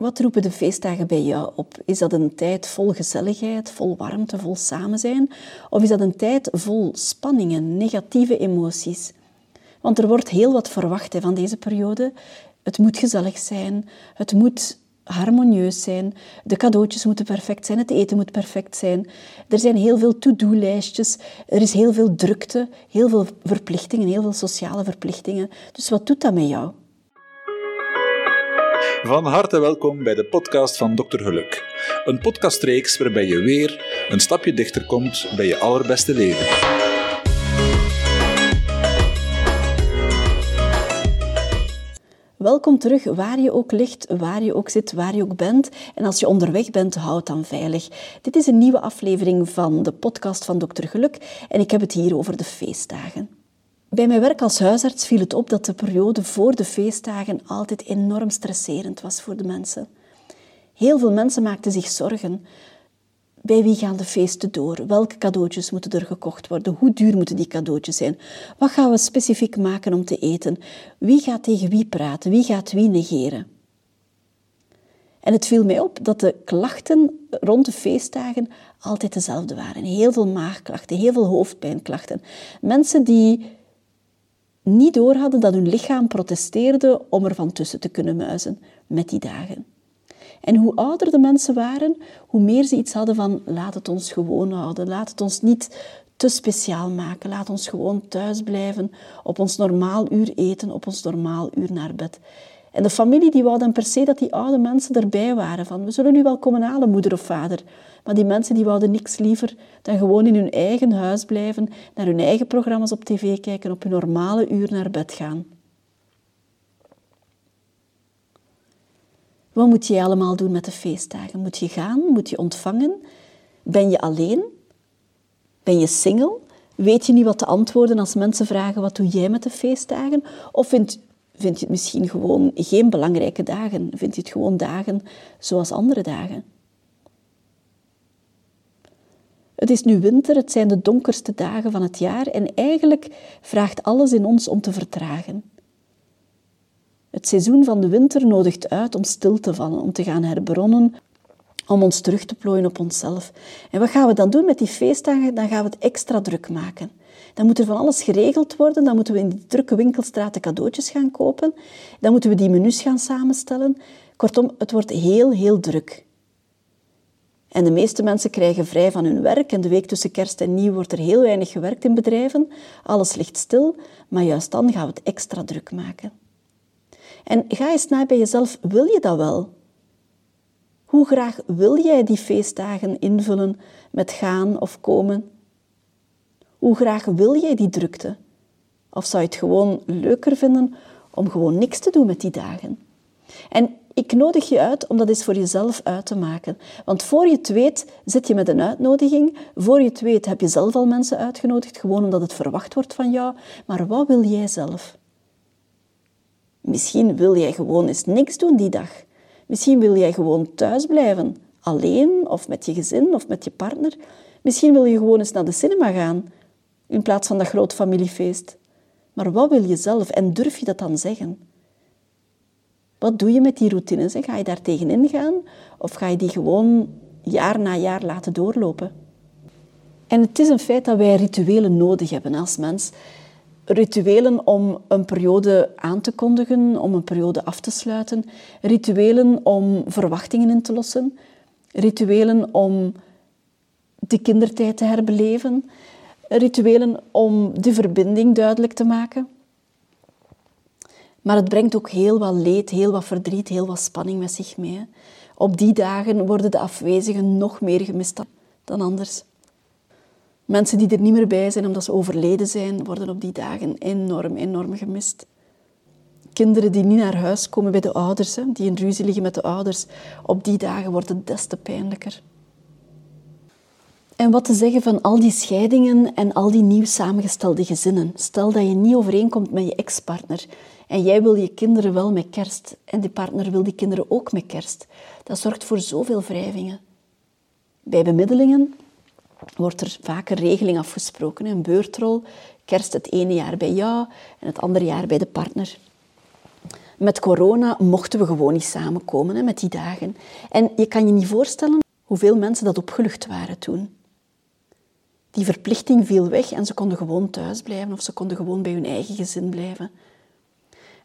Wat roepen de feestdagen bij jou op? Is dat een tijd vol gezelligheid, vol warmte, vol samen zijn? Of is dat een tijd vol spanningen, negatieve emoties? Want er wordt heel wat verwacht van deze periode. Het moet gezellig zijn, het moet harmonieus zijn, de cadeautjes moeten perfect zijn, het eten moet perfect zijn. Er zijn heel veel to-do-lijstjes, er is heel veel drukte, heel veel verplichtingen, heel veel sociale verplichtingen. Dus wat doet dat met jou? Van harte welkom bij de podcast van Dr. Geluk. Een podcastreeks waarbij je weer een stapje dichter komt bij je allerbeste leven. Welkom terug, waar je ook ligt, waar je ook zit, waar je ook bent. En als je onderweg bent, houd dan veilig. Dit is een nieuwe aflevering van de podcast van Dr. Geluk en ik heb het hier over de feestdagen. Bij mijn werk als huisarts viel het op dat de periode voor de feestdagen altijd enorm stresserend was voor de mensen. Heel veel mensen maakten zich zorgen. Bij wie gaan de feesten door? Welke cadeautjes moeten er gekocht worden? Hoe duur moeten die cadeautjes zijn? Wat gaan we specifiek maken om te eten? Wie gaat tegen wie praten? Wie gaat wie negeren? En het viel mij op dat de klachten rond de feestdagen altijd dezelfde waren. Heel veel maagklachten, heel veel hoofdpijnklachten. Mensen die niet doorhadden dat hun lichaam protesteerde om er van tussen te kunnen muizen met die dagen. En hoe ouder de mensen waren, hoe meer ze iets hadden van laat het ons gewoon houden, laat het ons niet te speciaal maken, laat ons gewoon thuis blijven, op ons normaal uur eten, op ons normaal uur naar bed. En de familie die wou dan per se dat die oude mensen erbij waren. Van, we zullen nu wel komen halen, moeder of vader. Maar die mensen die wouden niks liever dan gewoon in hun eigen huis blijven, naar hun eigen programma's op tv kijken, op hun normale uur naar bed gaan. Wat moet je allemaal doen met de feestdagen? Moet je gaan? Moet je ontvangen? Ben je alleen? Ben je single? Weet je niet wat te antwoorden als mensen vragen wat doe jij met de feestdagen? Of vind, vind je het misschien gewoon geen belangrijke dagen? Vind je het gewoon dagen zoals andere dagen? Het is nu winter, het zijn de donkerste dagen van het jaar en eigenlijk vraagt alles in ons om te vertragen. Het seizoen van de winter nodigt uit om stil te vallen, om te gaan herbronnen, om ons terug te plooien op onszelf. En wat gaan we dan doen met die feestdagen? Dan gaan we het extra druk maken. Dan moet er van alles geregeld worden. Dan moeten we in die drukke winkelstraten cadeautjes gaan kopen. Dan moeten we die menus gaan samenstellen. Kortom, het wordt heel, heel druk. En de meeste mensen krijgen vrij van hun werk en de week tussen kerst en nieuw wordt er heel weinig gewerkt in bedrijven. Alles ligt stil, maar juist dan gaan we het extra druk maken. En ga eens na bij jezelf, wil je dat wel? Hoe graag wil jij die feestdagen invullen met gaan of komen? Hoe graag wil jij die drukte? Of zou je het gewoon leuker vinden om gewoon niks te doen met die dagen? En ik nodig je uit om dat eens voor jezelf uit te maken. Want voor je het weet, zit je met een uitnodiging. Voor je het weet, heb je zelf al mensen uitgenodigd, gewoon omdat het verwacht wordt van jou. Maar wat wil jij zelf? Misschien wil jij gewoon eens niks doen die dag. Misschien wil jij gewoon thuis blijven, alleen of met je gezin of met je partner. Misschien wil je gewoon eens naar de cinema gaan, in plaats van dat groot familiefeest. Maar wat wil je zelf en durf je dat dan zeggen? Wat doe je met die routines? Ga je daar tegenin gaan of ga je die gewoon jaar na jaar laten doorlopen? En het is een feit dat wij rituelen nodig hebben als mens. Rituelen om een periode aan te kondigen, om een periode af te sluiten. Rituelen om verwachtingen in te lossen. Rituelen om de kindertijd te herbeleven. Rituelen om de verbinding duidelijk te maken. Maar het brengt ook heel wat leed, heel wat verdriet, heel wat spanning met zich mee. Op die dagen worden de afwezigen nog meer gemist dan anders. Mensen die er niet meer bij zijn omdat ze overleden zijn, worden op die dagen enorm, enorm gemist. Kinderen die niet naar huis komen bij de ouders, die in ruzie liggen met de ouders, op die dagen wordt het des te pijnlijker. En wat te zeggen van al die scheidingen en al die nieuw samengestelde gezinnen? Stel dat je niet overeenkomt met je ex-partner en jij wil je kinderen wel met kerst en die partner wil die kinderen ook met kerst. Dat zorgt voor zoveel wrijvingen. Bij bemiddelingen wordt er vaak een regeling afgesproken. Een beurtrol, kerst het ene jaar bij jou en het andere jaar bij de partner. Met corona mochten we gewoon niet samenkomen met die dagen. En je kan je niet voorstellen hoeveel mensen dat opgelucht waren toen. Die verplichting viel weg en ze konden gewoon thuis blijven of ze konden gewoon bij hun eigen gezin blijven.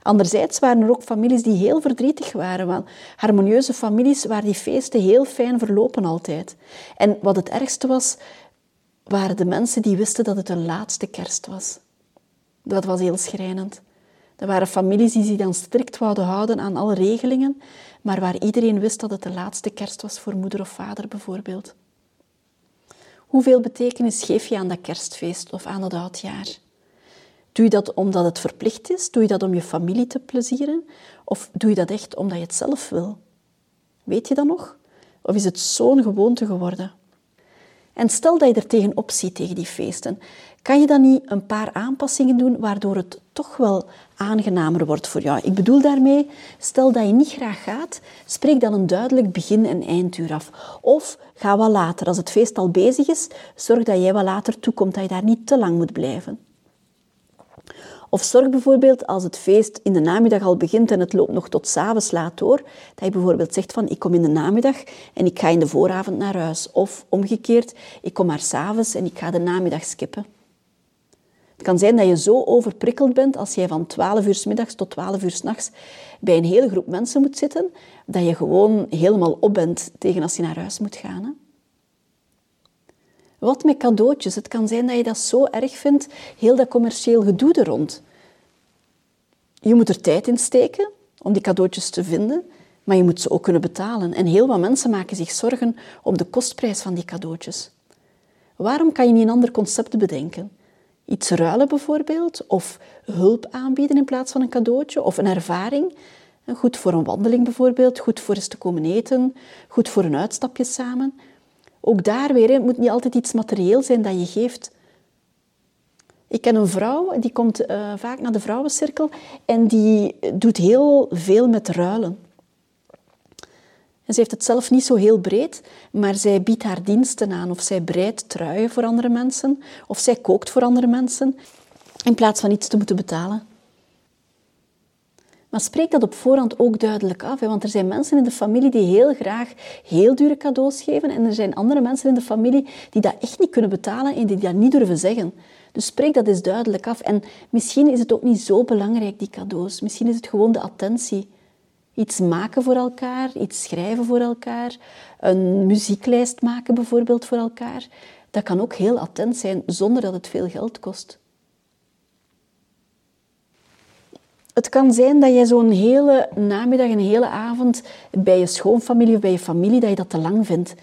Anderzijds waren er ook families die heel verdrietig waren, want harmonieuze families waar die feesten heel fijn verlopen altijd. En wat het ergste was, waren de mensen die wisten dat het hun laatste kerst was. Dat was heel schrijnend. Er waren families die zich dan strikt wouden houden aan alle regelingen, maar waar iedereen wist dat het de laatste kerst was voor moeder of vader bijvoorbeeld. Hoeveel betekenis geef je aan dat kerstfeest of aan het oudjaar? Doe je dat omdat het verplicht is? Doe je dat om je familie te plezieren? Of doe je dat echt omdat je het zelf wil? Weet je dat nog? Of is het zo'n gewoonte geworden? En stel dat je er tegenop ziet tegen die feesten, kan je dan niet een paar aanpassingen doen waardoor het toch wel aangenamer wordt voor jou? Ik bedoel daarmee, stel dat je niet graag gaat, spreek dan een duidelijk begin- en einduur af. Of ga wat later. Als het feest al bezig is, zorg dat jij wat later toekomt, dat je daar niet te lang moet blijven. Of zorg bijvoorbeeld als het feest in de namiddag al begint en het loopt nog tot s'avonds laat door, dat je bijvoorbeeld zegt van ik kom in de namiddag en ik ga in de vooravond naar huis. Of omgekeerd, ik kom maar s'avonds en ik ga de namiddag skippen. Het kan zijn dat je zo overprikkeld bent als jij van 12 uur s middags tot 12 uur s nachts bij een hele groep mensen moet zitten, dat je gewoon helemaal op bent tegen als je naar huis moet gaan. Hè? Wat met cadeautjes? Het kan zijn dat je dat zo erg vindt, heel dat commercieel gedoe er rond. Je moet er tijd in steken om die cadeautjes te vinden, maar je moet ze ook kunnen betalen. En heel wat mensen maken zich zorgen om de kostprijs van die cadeautjes. Waarom kan je niet een ander concept bedenken? Iets ruilen bijvoorbeeld, of hulp aanbieden in plaats van een cadeautje, of een ervaring. Goed voor een wandeling bijvoorbeeld, goed voor eens te komen eten, goed voor een uitstapje samen. Ook daar weer, het moet niet altijd iets materieel zijn dat je geeft. Ik ken een vrouw, die komt uh, vaak naar de vrouwencirkel en die doet heel veel met ruilen. En ze heeft het zelf niet zo heel breed, maar zij biedt haar diensten aan. Of zij breidt truien voor andere mensen, of zij kookt voor andere mensen, in plaats van iets te moeten betalen. Maar spreek dat op voorhand ook duidelijk af, want er zijn mensen in de familie die heel graag heel dure cadeaus geven en er zijn andere mensen in de familie die dat echt niet kunnen betalen en die dat niet durven zeggen. Dus spreek dat eens duidelijk af. En misschien is het ook niet zo belangrijk, die cadeaus. Misschien is het gewoon de attentie. Iets maken voor elkaar, iets schrijven voor elkaar, een muzieklijst maken bijvoorbeeld voor elkaar. Dat kan ook heel attent zijn zonder dat het veel geld kost. Het kan zijn dat je zo'n hele namiddag, een hele avond bij je schoonfamilie of bij je familie, dat je dat te lang vindt.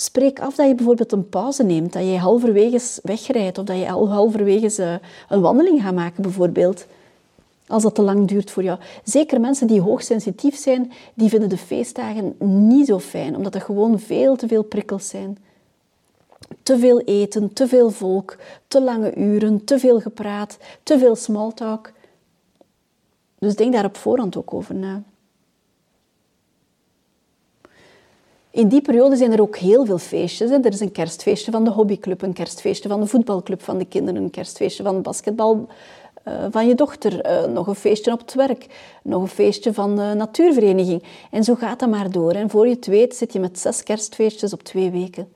Spreek af dat je bijvoorbeeld een pauze neemt, dat je halverwege wegrijdt of dat je halverwege een wandeling gaat maken bijvoorbeeld. Als dat te lang duurt voor jou. Zeker mensen die hoogsensitief zijn, die vinden de feestdagen niet zo fijn, omdat er gewoon veel te veel prikkels zijn. Te veel eten, te veel volk, te lange uren, te veel gepraat, te veel smalltalk. Dus denk daar op voorhand ook over na. In die periode zijn er ook heel veel feestjes. Er is een kerstfeestje van de hobbyclub, een kerstfeestje van de voetbalclub van de kinderen, een kerstfeestje van basketbal eh, van je dochter, eh, nog een feestje op het werk, nog een feestje van de natuurvereniging. En zo gaat dat maar door. En voor je het weet zit je met zes kerstfeestjes op twee weken.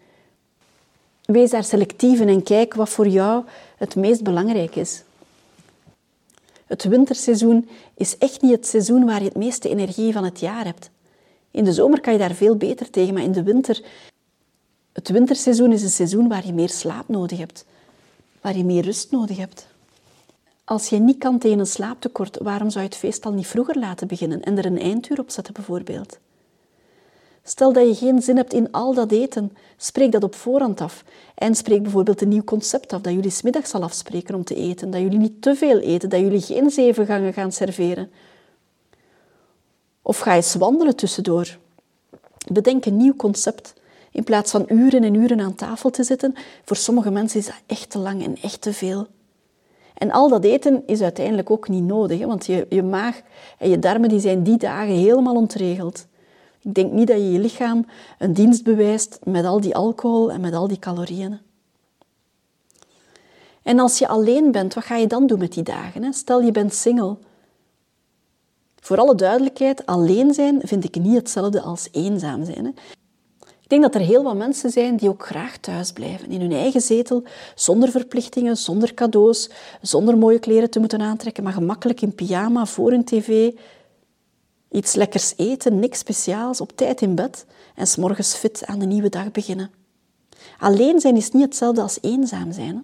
Wees daar selectief in en kijk wat voor jou het meest belangrijk is. Het winterseizoen is echt niet het seizoen waar je het meeste energie van het jaar hebt. In de zomer kan je daar veel beter tegen, maar in de winter... Het winterseizoen is een seizoen waar je meer slaap nodig hebt, waar je meer rust nodig hebt. Als je niet kan tegen een slaaptekort, waarom zou je het feest al niet vroeger laten beginnen en er een einduur op zetten bijvoorbeeld? Stel dat je geen zin hebt in al dat eten, spreek dat op voorhand af. En spreek bijvoorbeeld een nieuw concept af, dat jullie smiddags al afspreken om te eten, dat jullie niet te veel eten, dat jullie geen zeven gangen gaan serveren. Of ga eens wandelen tussendoor. Bedenk een nieuw concept. In plaats van uren en uren aan tafel te zitten, voor sommige mensen is dat echt te lang en echt te veel. En al dat eten is uiteindelijk ook niet nodig, hè, want je, je maag en je darmen die zijn die dagen helemaal ontregeld. Ik denk niet dat je je lichaam een dienst bewijst met al die alcohol en met al die calorieën. En als je alleen bent, wat ga je dan doen met die dagen? Stel je bent single. Voor alle duidelijkheid, alleen zijn vind ik niet hetzelfde als eenzaam zijn. Hè. Ik denk dat er heel wat mensen zijn die ook graag thuis blijven, in hun eigen zetel, zonder verplichtingen, zonder cadeaus, zonder mooie kleren te moeten aantrekken, maar gemakkelijk in pyjama voor hun tv, iets lekkers eten, niks speciaals, op tijd in bed en s'morgens fit aan de nieuwe dag beginnen. Alleen zijn is niet hetzelfde als eenzaam zijn. Hè.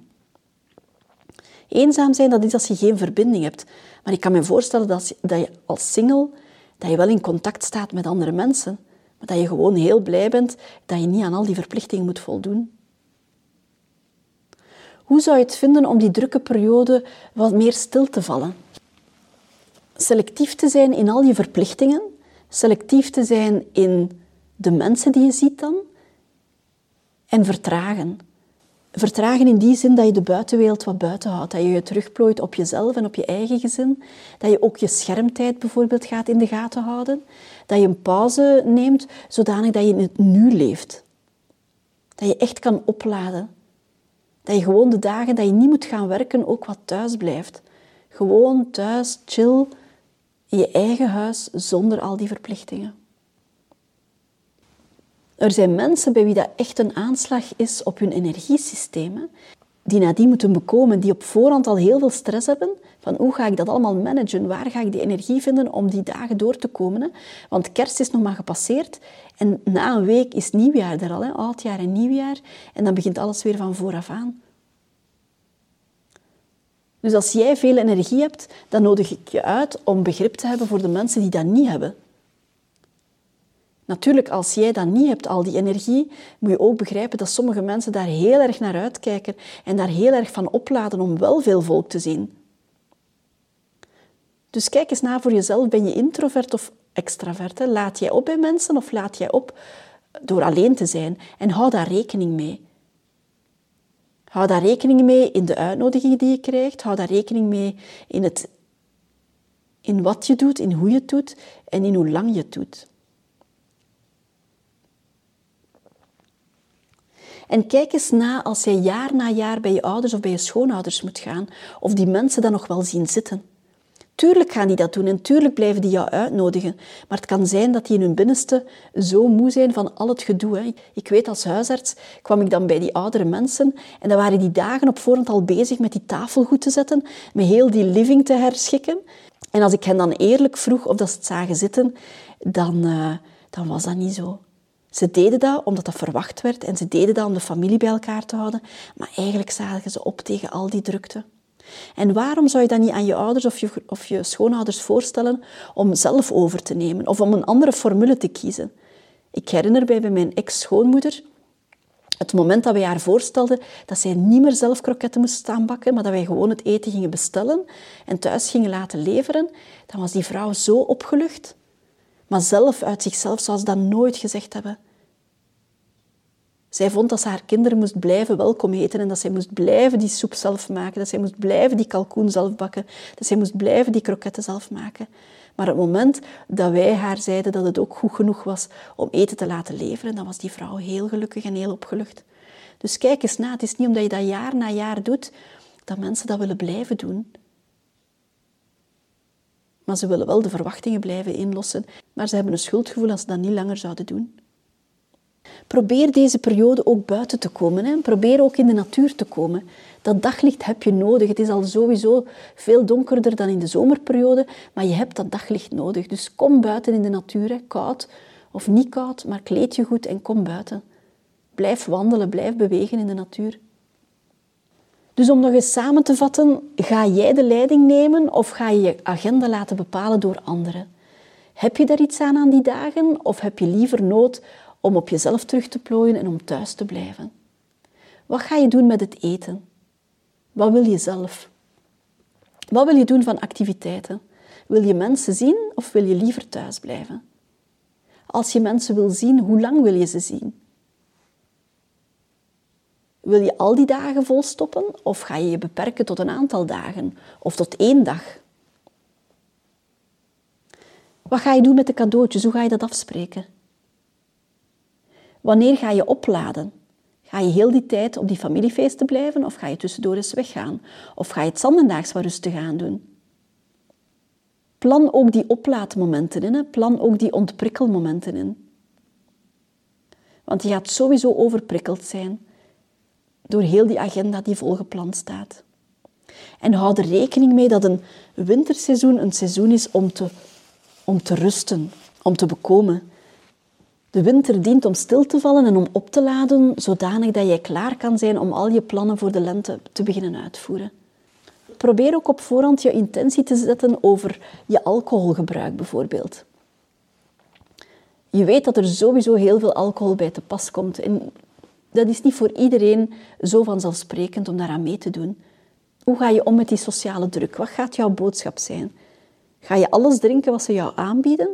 Eenzaam zijn, dat is als je geen verbinding hebt. Maar ik kan me voorstellen dat, dat je als single dat je wel in contact staat met andere mensen, maar dat je gewoon heel blij bent dat je niet aan al die verplichtingen moet voldoen. Hoe zou je het vinden om die drukke periode wat meer stil te vallen? Selectief te zijn in al je verplichtingen, selectief te zijn in de mensen die je ziet dan, en vertragen. Vertragen in die zin dat je de buitenwereld wat buiten houdt. Dat je je terugplooit op jezelf en op je eigen gezin. Dat je ook je schermtijd bijvoorbeeld gaat in de gaten houden. Dat je een pauze neemt zodanig dat je in het nu leeft. Dat je echt kan opladen. Dat je gewoon de dagen dat je niet moet gaan werken ook wat thuis blijft. Gewoon thuis, chill, in je eigen huis zonder al die verplichtingen. Er zijn mensen bij wie dat echt een aanslag is op hun energiesysteem, die nadien moeten bekomen, die op voorhand al heel veel stress hebben van hoe ga ik dat allemaal managen, waar ga ik die energie vinden om die dagen door te komen. Want kerst is nog maar gepasseerd en na een week is nieuwjaar er al, hè? oudjaar en nieuwjaar, en dan begint alles weer van vooraf aan. Dus als jij veel energie hebt, dan nodig ik je uit om begrip te hebben voor de mensen die dat niet hebben. Natuurlijk, als jij dat niet hebt, al die energie, moet je ook begrijpen dat sommige mensen daar heel erg naar uitkijken en daar heel erg van opladen om wel veel volk te zien. Dus kijk eens na voor jezelf, ben je introvert of extravert? Laat jij op bij mensen of laat jij op door alleen te zijn? En hou daar rekening mee. Hou daar rekening mee in de uitnodigingen die je krijgt. Hou daar rekening mee in, het, in wat je doet, in hoe je het doet en in hoe lang je het doet. En kijk eens na als jij jaar na jaar bij je ouders of bij je schoonouders moet gaan, of die mensen dan nog wel zien zitten. Tuurlijk gaan die dat doen en tuurlijk blijven die jou uitnodigen. Maar het kan zijn dat die in hun binnenste zo moe zijn van al het gedoe. Hè. Ik weet, als huisarts kwam ik dan bij die oudere mensen en dan waren die dagen op voorhand al bezig met die tafel goed te zetten, met heel die living te herschikken. En als ik hen dan eerlijk vroeg of dat ze het zagen zitten, dan, uh, dan was dat niet zo. Ze deden dat omdat dat verwacht werd en ze deden dat om de familie bij elkaar te houden, maar eigenlijk zagen ze op tegen al die drukte. En waarom zou je dat niet aan je ouders of je, of je schoonouders voorstellen om zelf over te nemen of om een andere formule te kiezen? Ik herinner mij bij mijn ex-schoonmoeder het moment dat wij haar voorstelden dat zij niet meer zelf kroketten moest staan bakken, maar dat wij gewoon het eten gingen bestellen en thuis gingen laten leveren, dan was die vrouw zo opgelucht. Maar zelf uit zichzelf zou ze dat nooit gezegd hebben. Zij vond dat ze haar kinderen moest blijven welkom heten en dat zij moest blijven die soep zelf maken, dat zij moest blijven die kalkoen zelf bakken, dat zij moest blijven die kroketten zelf maken. Maar het moment dat wij haar zeiden dat het ook goed genoeg was om eten te laten leveren, dan was die vrouw heel gelukkig en heel opgelucht. Dus kijk eens na, het is niet omdat je dat jaar na jaar doet, dat mensen dat willen blijven doen. Maar ze willen wel de verwachtingen blijven inlossen, maar ze hebben een schuldgevoel als ze dat niet langer zouden doen. Probeer deze periode ook buiten te komen. Hè. Probeer ook in de natuur te komen. Dat daglicht heb je nodig. Het is al sowieso veel donkerder dan in de zomerperiode, maar je hebt dat daglicht nodig. Dus kom buiten in de natuur, koud of niet koud, maar kleed je goed en kom buiten. Blijf wandelen, blijf bewegen in de natuur. Dus om nog eens samen te vatten, ga jij de leiding nemen of ga je je agenda laten bepalen door anderen? Heb je daar iets aan aan die dagen of heb je liever nood om op jezelf terug te plooien en om thuis te blijven? Wat ga je doen met het eten? Wat wil je zelf? Wat wil je doen van activiteiten? Wil je mensen zien of wil je liever thuis blijven? Als je mensen wil zien, hoe lang wil je ze zien? Wil je al die dagen volstoppen of ga je je beperken tot een aantal dagen of tot één dag? Wat ga je doen met de cadeautjes? Hoe ga je dat afspreken? Wanneer ga je opladen? Ga je heel die tijd op die familiefeesten blijven of ga je tussendoor eens weggaan? Of ga je het zandendaags wat rustig aan doen? Plan ook die oplaadmomenten in. Plan ook die ontprikkelmomenten in. Want je gaat sowieso overprikkeld zijn door heel die agenda die volgepland staat. En hou er rekening mee dat een winterseizoen een seizoen is om te, om te rusten, om te bekomen. De winter dient om stil te vallen en om op te laden, zodanig dat jij klaar kan zijn om al je plannen voor de lente te beginnen uitvoeren. Probeer ook op voorhand je intentie te zetten over je alcoholgebruik bijvoorbeeld. Je weet dat er sowieso heel veel alcohol bij te pas komt. En dat is niet voor iedereen zo vanzelfsprekend om daaraan mee te doen. Hoe ga je om met die sociale druk? Wat gaat jouw boodschap zijn? Ga je alles drinken wat ze jou aanbieden?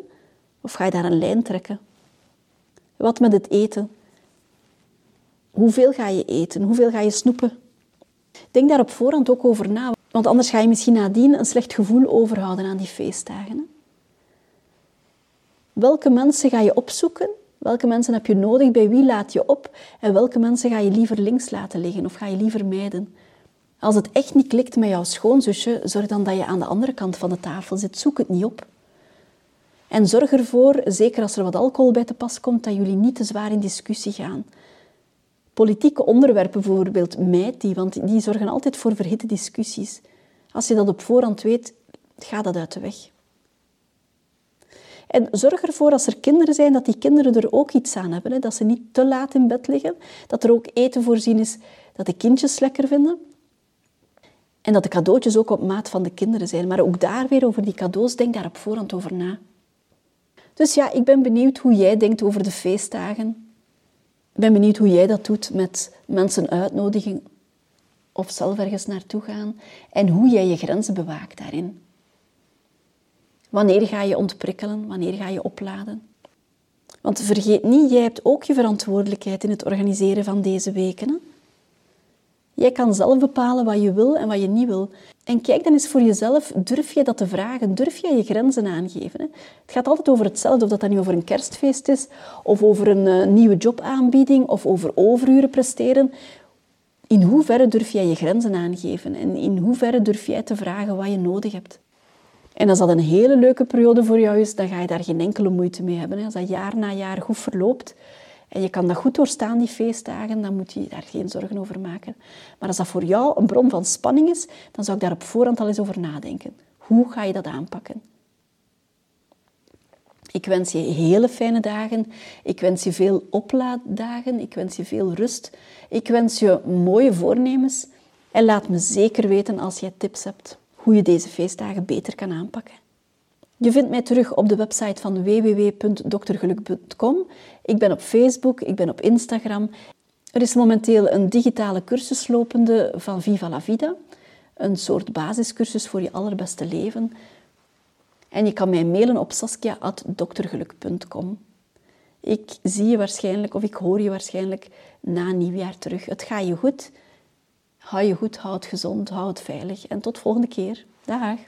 Of ga je daar een lijn trekken? Wat met het eten? Hoeveel ga je eten? Hoeveel ga je snoepen? Denk daar op voorhand ook over na, want anders ga je misschien nadien een slecht gevoel overhouden aan die feestdagen. Welke mensen ga je opzoeken? Welke mensen heb je nodig? Bij wie laat je op? En welke mensen ga je liever links laten liggen of ga je liever mijden? Als het echt niet klikt met jouw schoonzusje, zorg dan dat je aan de andere kant van de tafel zit. Zoek het niet op. En zorg ervoor, zeker als er wat alcohol bij te pas komt, dat jullie niet te zwaar in discussie gaan. Politieke onderwerpen bijvoorbeeld, mijd die, want die zorgen altijd voor verhitte discussies. Als je dat op voorhand weet, ga dat uit de weg. En zorg ervoor als er kinderen zijn, dat die kinderen er ook iets aan hebben. Hè? Dat ze niet te laat in bed liggen. Dat er ook eten voorzien is dat de kindjes lekker vinden. En dat de cadeautjes ook op maat van de kinderen zijn. Maar ook daar weer over die cadeaus, denk daar op voorhand over na. Dus ja, ik ben benieuwd hoe jij denkt over de feestdagen. Ik ben benieuwd hoe jij dat doet met mensen uitnodigen of zelf ergens naartoe gaan. En hoe jij je grenzen bewaakt daarin. Wanneer ga je ontprikkelen? Wanneer ga je opladen? Want vergeet niet, jij hebt ook je verantwoordelijkheid in het organiseren van deze weken. Jij kan zelf bepalen wat je wil en wat je niet wil. En kijk dan eens voor jezelf, durf je dat te vragen? Durf je je grenzen aangeven? Hè? Het gaat altijd over hetzelfde, of dat dan nu over een kerstfeest is, of over een uh, nieuwe jobaanbieding, of over overuren presteren. In hoeverre durf jij je grenzen aangeven? En in hoeverre durf jij te vragen wat je nodig hebt? En als dat een hele leuke periode voor jou is, dan ga je daar geen enkele moeite mee hebben. Als dat jaar na jaar goed verloopt en je kan dat goed doorstaan, die feestdagen, dan moet je daar geen zorgen over maken. Maar als dat voor jou een bron van spanning is, dan zou ik daar op voorhand al eens over nadenken. Hoe ga je dat aanpakken? Ik wens je hele fijne dagen. Ik wens je veel oplaaddagen. Ik wens je veel rust. Ik wens je mooie voornemens. En laat me zeker weten als jij tips hebt hoe je deze feestdagen beter kan aanpakken. Je vindt mij terug op de website van www.doktergeluk.com. Ik ben op Facebook, ik ben op Instagram. Er is momenteel een digitale cursus lopende van Viva la Vida. Een soort basiscursus voor je allerbeste leven. En je kan mij mailen op saskia.doktergeluk.com. Ik zie je waarschijnlijk, of ik hoor je waarschijnlijk na nieuwjaar terug. Het gaat je goed. Hou je goed, houd gezond, houd veilig en tot volgende keer. Dag!